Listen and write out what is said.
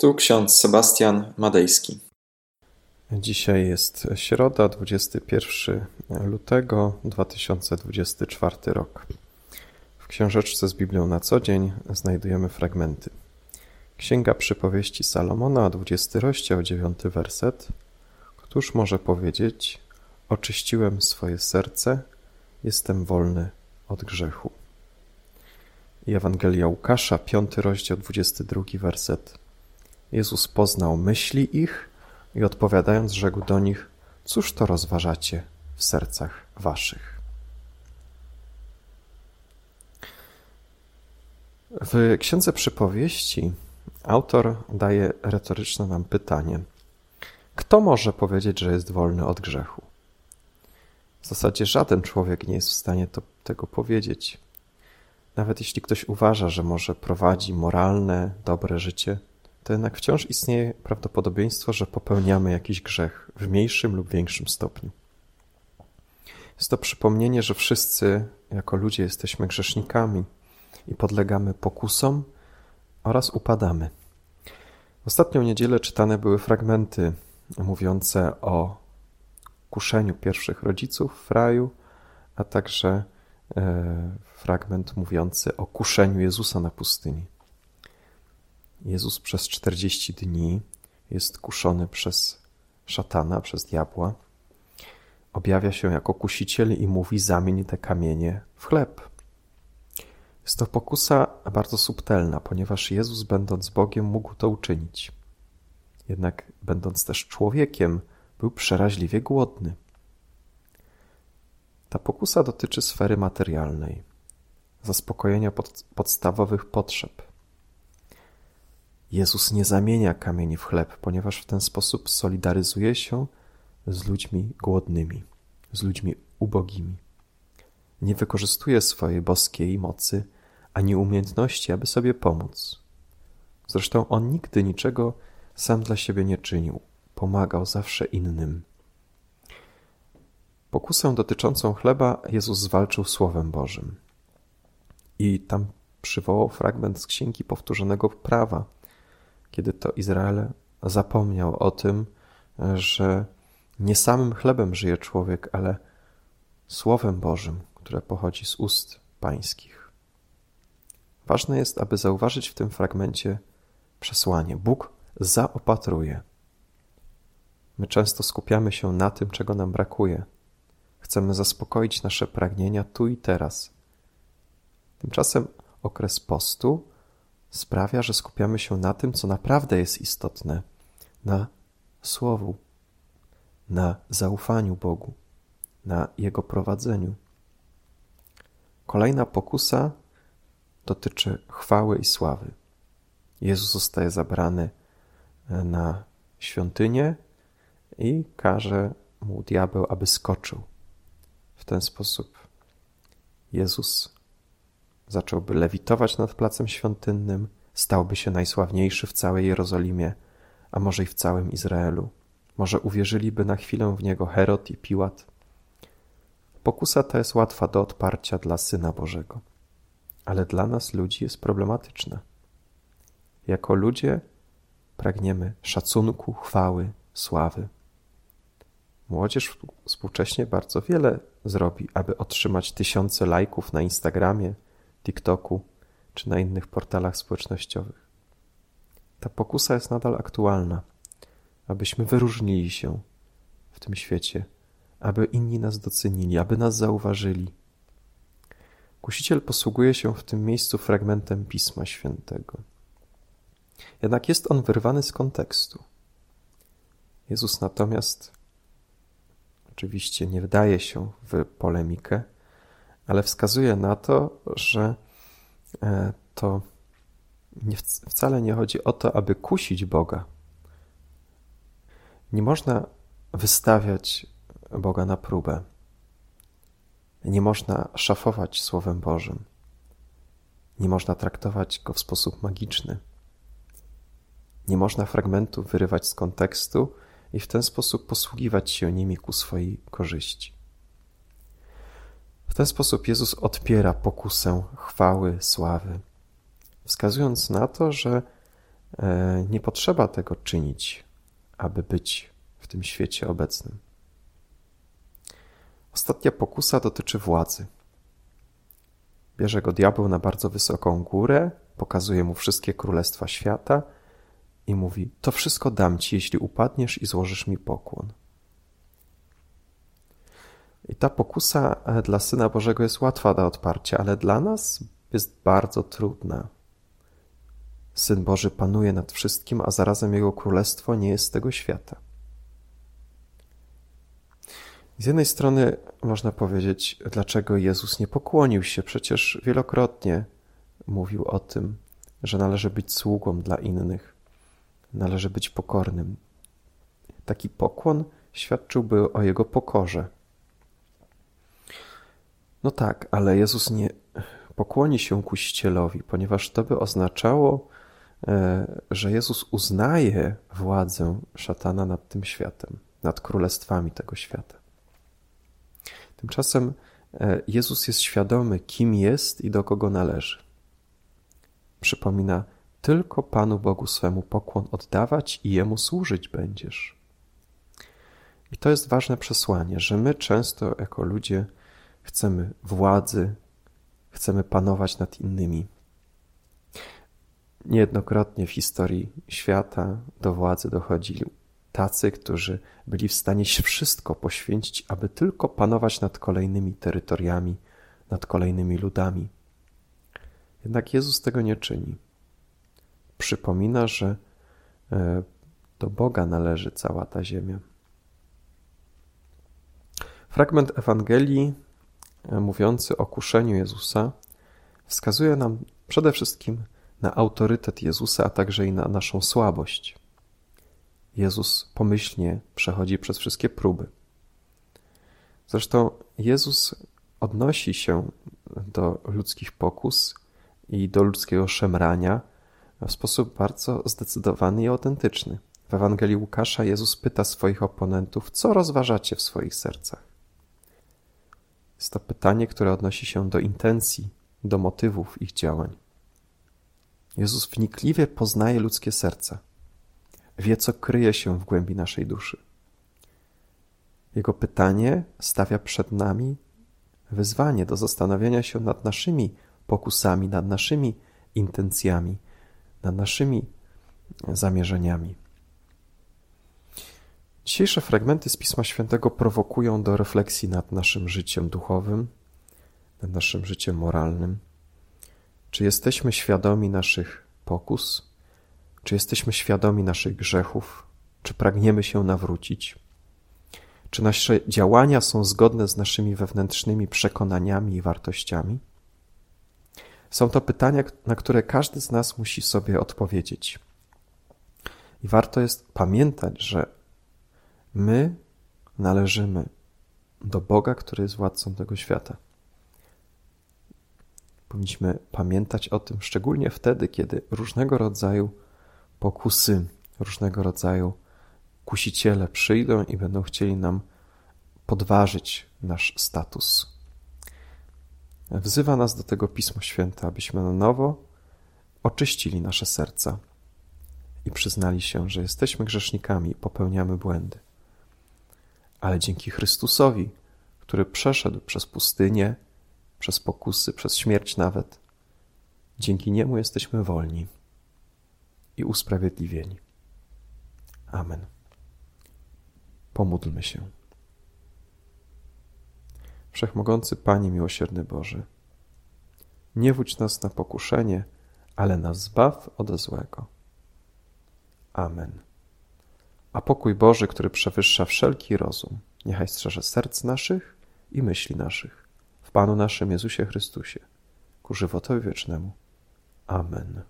Tu ksiądz Sebastian Madejski. Dzisiaj jest środa, 21 lutego 2024 rok. W książeczce z Biblią na co dzień znajdujemy fragmenty. Księga Przypowieści Salomona, 20 rozdział, 9 werset. Któż może powiedzieć: Oczyściłem swoje serce, jestem wolny od grzechu. I Ewangelia Łukasza, 5 rozdział, 22 werset. Jezus poznał myśli ich i odpowiadając rzekł do nich, cóż to rozważacie w sercach waszych? W Księdze Przypowieści autor daje retoryczne nam pytanie. Kto może powiedzieć, że jest wolny od grzechu? W zasadzie żaden człowiek nie jest w stanie to, tego powiedzieć. Nawet jeśli ktoś uważa, że może prowadzi moralne, dobre życie, to jednak wciąż istnieje prawdopodobieństwo, że popełniamy jakiś grzech w mniejszym lub większym stopniu. Jest to przypomnienie, że wszyscy jako ludzie jesteśmy grzesznikami i podlegamy pokusom oraz upadamy. W ostatnią niedzielę czytane były fragmenty mówiące o kuszeniu pierwszych rodziców w raju, a także e, fragment mówiący o kuszeniu Jezusa na pustyni. Jezus przez 40 dni jest kuszony przez szatana, przez diabła. Objawia się jako kusiciel i mówi: Zamień te kamienie w chleb. Jest to pokusa bardzo subtelna, ponieważ Jezus, będąc Bogiem, mógł to uczynić. Jednak, będąc też człowiekiem, był przeraźliwie głodny. Ta pokusa dotyczy sfery materialnej, zaspokojenia pod, podstawowych potrzeb. Jezus nie zamienia kamieni w chleb, ponieważ w ten sposób solidaryzuje się z ludźmi głodnymi, z ludźmi ubogimi. Nie wykorzystuje swojej boskiej mocy ani umiejętności, aby sobie pomóc. Zresztą on nigdy niczego sam dla siebie nie czynił, pomagał zawsze innym. Pokusę dotyczącą chleba Jezus zwalczył Słowem Bożym. I tam przywołał fragment z Księgi Powtórzonego Prawa, kiedy to Izrael zapomniał o tym, że nie samym chlebem żyje człowiek, ale Słowem Bożym, które pochodzi z ust pańskich. Ważne jest, aby zauważyć w tym fragmencie przesłanie. Bóg zaopatruje. My często skupiamy się na tym, czego nam brakuje. Chcemy zaspokoić nasze pragnienia tu i teraz. Tymczasem okres postu sprawia, że skupiamy się na tym, co naprawdę jest istotne, na Słowu, na zaufaniu Bogu, na Jego prowadzeniu. Kolejna pokusa dotyczy chwały i sławy. Jezus zostaje zabrany e, na świątynię i każe mu diabeł, aby skoczył. W ten sposób Jezus zacząłby lewitować nad placem świątynnym, stałby się najsławniejszy w całej Jerozolimie, a może i w całym Izraelu. Może uwierzyliby na chwilę w niego Herod i Piłat. Pokusa ta jest łatwa do odparcia dla Syna Bożego, ale dla nas ludzi jest problematyczna. Jako ludzie pragniemy szacunku, chwały, sławy. Młodzież współcześnie bardzo wiele zrobi, aby otrzymać tysiące lajków na Instagramie, TikToku czy na innych portalach społecznościowych. Ta pokusa jest nadal aktualna, abyśmy wyróżnili się w tym świecie, aby inni nas docenili, aby nas zauważyli. Kusiciel posługuje się w tym miejscu fragmentem Pisma Świętego. Jednak jest on wyrwany z kontekstu. Jezus natomiast oczywiście nie wdaje się w polemikę, ale wskazuje na to, że e, to nie, wcale nie chodzi o to, aby kusić Boga. Nie można wystawiać Boga na próbę. Nie można szafować Słowem Bożym. Nie można traktować go w sposób magiczny. Nie można fragmentów wyrywać z kontekstu i w ten sposób posługiwać się nimi ku swojej korzyści. W ten sposób Jezus odpiera pokusę chwały, sławy, wskazując na to, że e, nie potrzeba tego czynić, aby być w tym świecie obecnym. Ostatnia pokusa dotyczy władzy. Bierze go diabeł na bardzo wysoką górę, pokazuje mu wszystkie królestwa świata i mówi: To wszystko dam ci, jeśli upadniesz i złożysz mi pokłon. Ta pokusa e, dla Syna Bożego jest łatwa do odparcia, ale dla nas jest bardzo trudna. Syn Boży panuje nad wszystkim, a zarazem Jego królestwo nie jest z tego świata. Z jednej strony można powiedzieć, dlaczego Jezus nie pokłonił się. Przecież wielokrotnie mówił o tym, że należy być sługą dla innych, należy być pokornym. Taki pokłon świadczyłby o jego pokorze. No tak, ale Jezus nie pokłoni się kusicielowi, ponieważ to by oznaczało, e, że Jezus uznaje władzę szatana nad tym światem, nad królestwami tego świata. Tymczasem e, Jezus jest świadomy, kim jest i do kogo należy. Przypomina, tylko Panu Bogu swemu pokłon oddawać i Jemu służyć będziesz. I to jest ważne przesłanie, że my często jako ludzie chcemy władzy, chcemy panować nad innymi. Niejednokrotnie w historii świata do władzy dochodzili tacy, którzy byli w stanie się wszystko poświęcić, aby tylko panować nad kolejnymi terytoriami, nad kolejnymi ludami. Jednak Jezus tego nie czyni. Przypomina, że e, do Boga należy cała ta ziemia. Fragment Ewangelii mówiący o kuszeniu Jezusa wskazuje nam przede wszystkim na autorytet Jezusa, a także i na naszą słabość. Jezus pomyślnie przechodzi przez wszystkie próby. Zresztą Jezus odnosi się do ludzkich pokus i do ludzkiego szemrania w sposób bardzo zdecydowany i autentyczny. W Ewangelii Łukasza Jezus pyta swoich oponentów, co rozważacie w swoich sercach. Jest to pytanie, które odnosi się do intencji, do motywów ich działań. Jezus wnikliwie poznaje ludzkie serca wie, co kryje się w głębi naszej duszy. Jego pytanie stawia przed nami wyzwanie do zastanowienia się nad naszymi pokusami, nad naszymi intencjami, nad naszymi zamierzeniami. Dzisiejsze fragmenty z Pisma Świętego prowokują do refleksji nad naszym życiem duchowym, nad naszym życiem moralnym. Czy jesteśmy świadomi naszych pokus? Czy jesteśmy świadomi naszych grzechów? Czy pragniemy się nawrócić? Czy nasze działania są zgodne z naszymi wewnętrznymi przekonaniami i wartościami? Są to pytania, na które każdy z nas musi sobie odpowiedzieć. I warto jest pamiętać, że my należymy do Boga, który jest władcą tego świata. Powinniśmy pamiętać o tym szczególnie wtedy, kiedy różnego rodzaju pokusy różnego rodzaju kusiciele przyjdą i będą chcieli nam podważyć nasz status. Wzywa nas do tego Pismo Święte, abyśmy na nowo oczyścili nasze serca i przyznali się, że jesteśmy grzesznikami i popełniamy błędy. Ale dzięki Chrystusowi, który przeszedł przez pustynię, przez pokusy, przez śmierć nawet, dzięki niemu jesteśmy wolni i usprawiedliwieni. Amen. Pomódlmy się. Wszechmogący Panie miłosierny Boży, nie wódź nas na pokuszenie, ale nas zbaw od złego. Amen. A pokój Boży, który przewyższa wszelki rozum, niechaj strzeże serc naszych i myśli naszych. W Panu naszym Jezusie Chrystusie, ku żywotowi wiecznemu. Amen.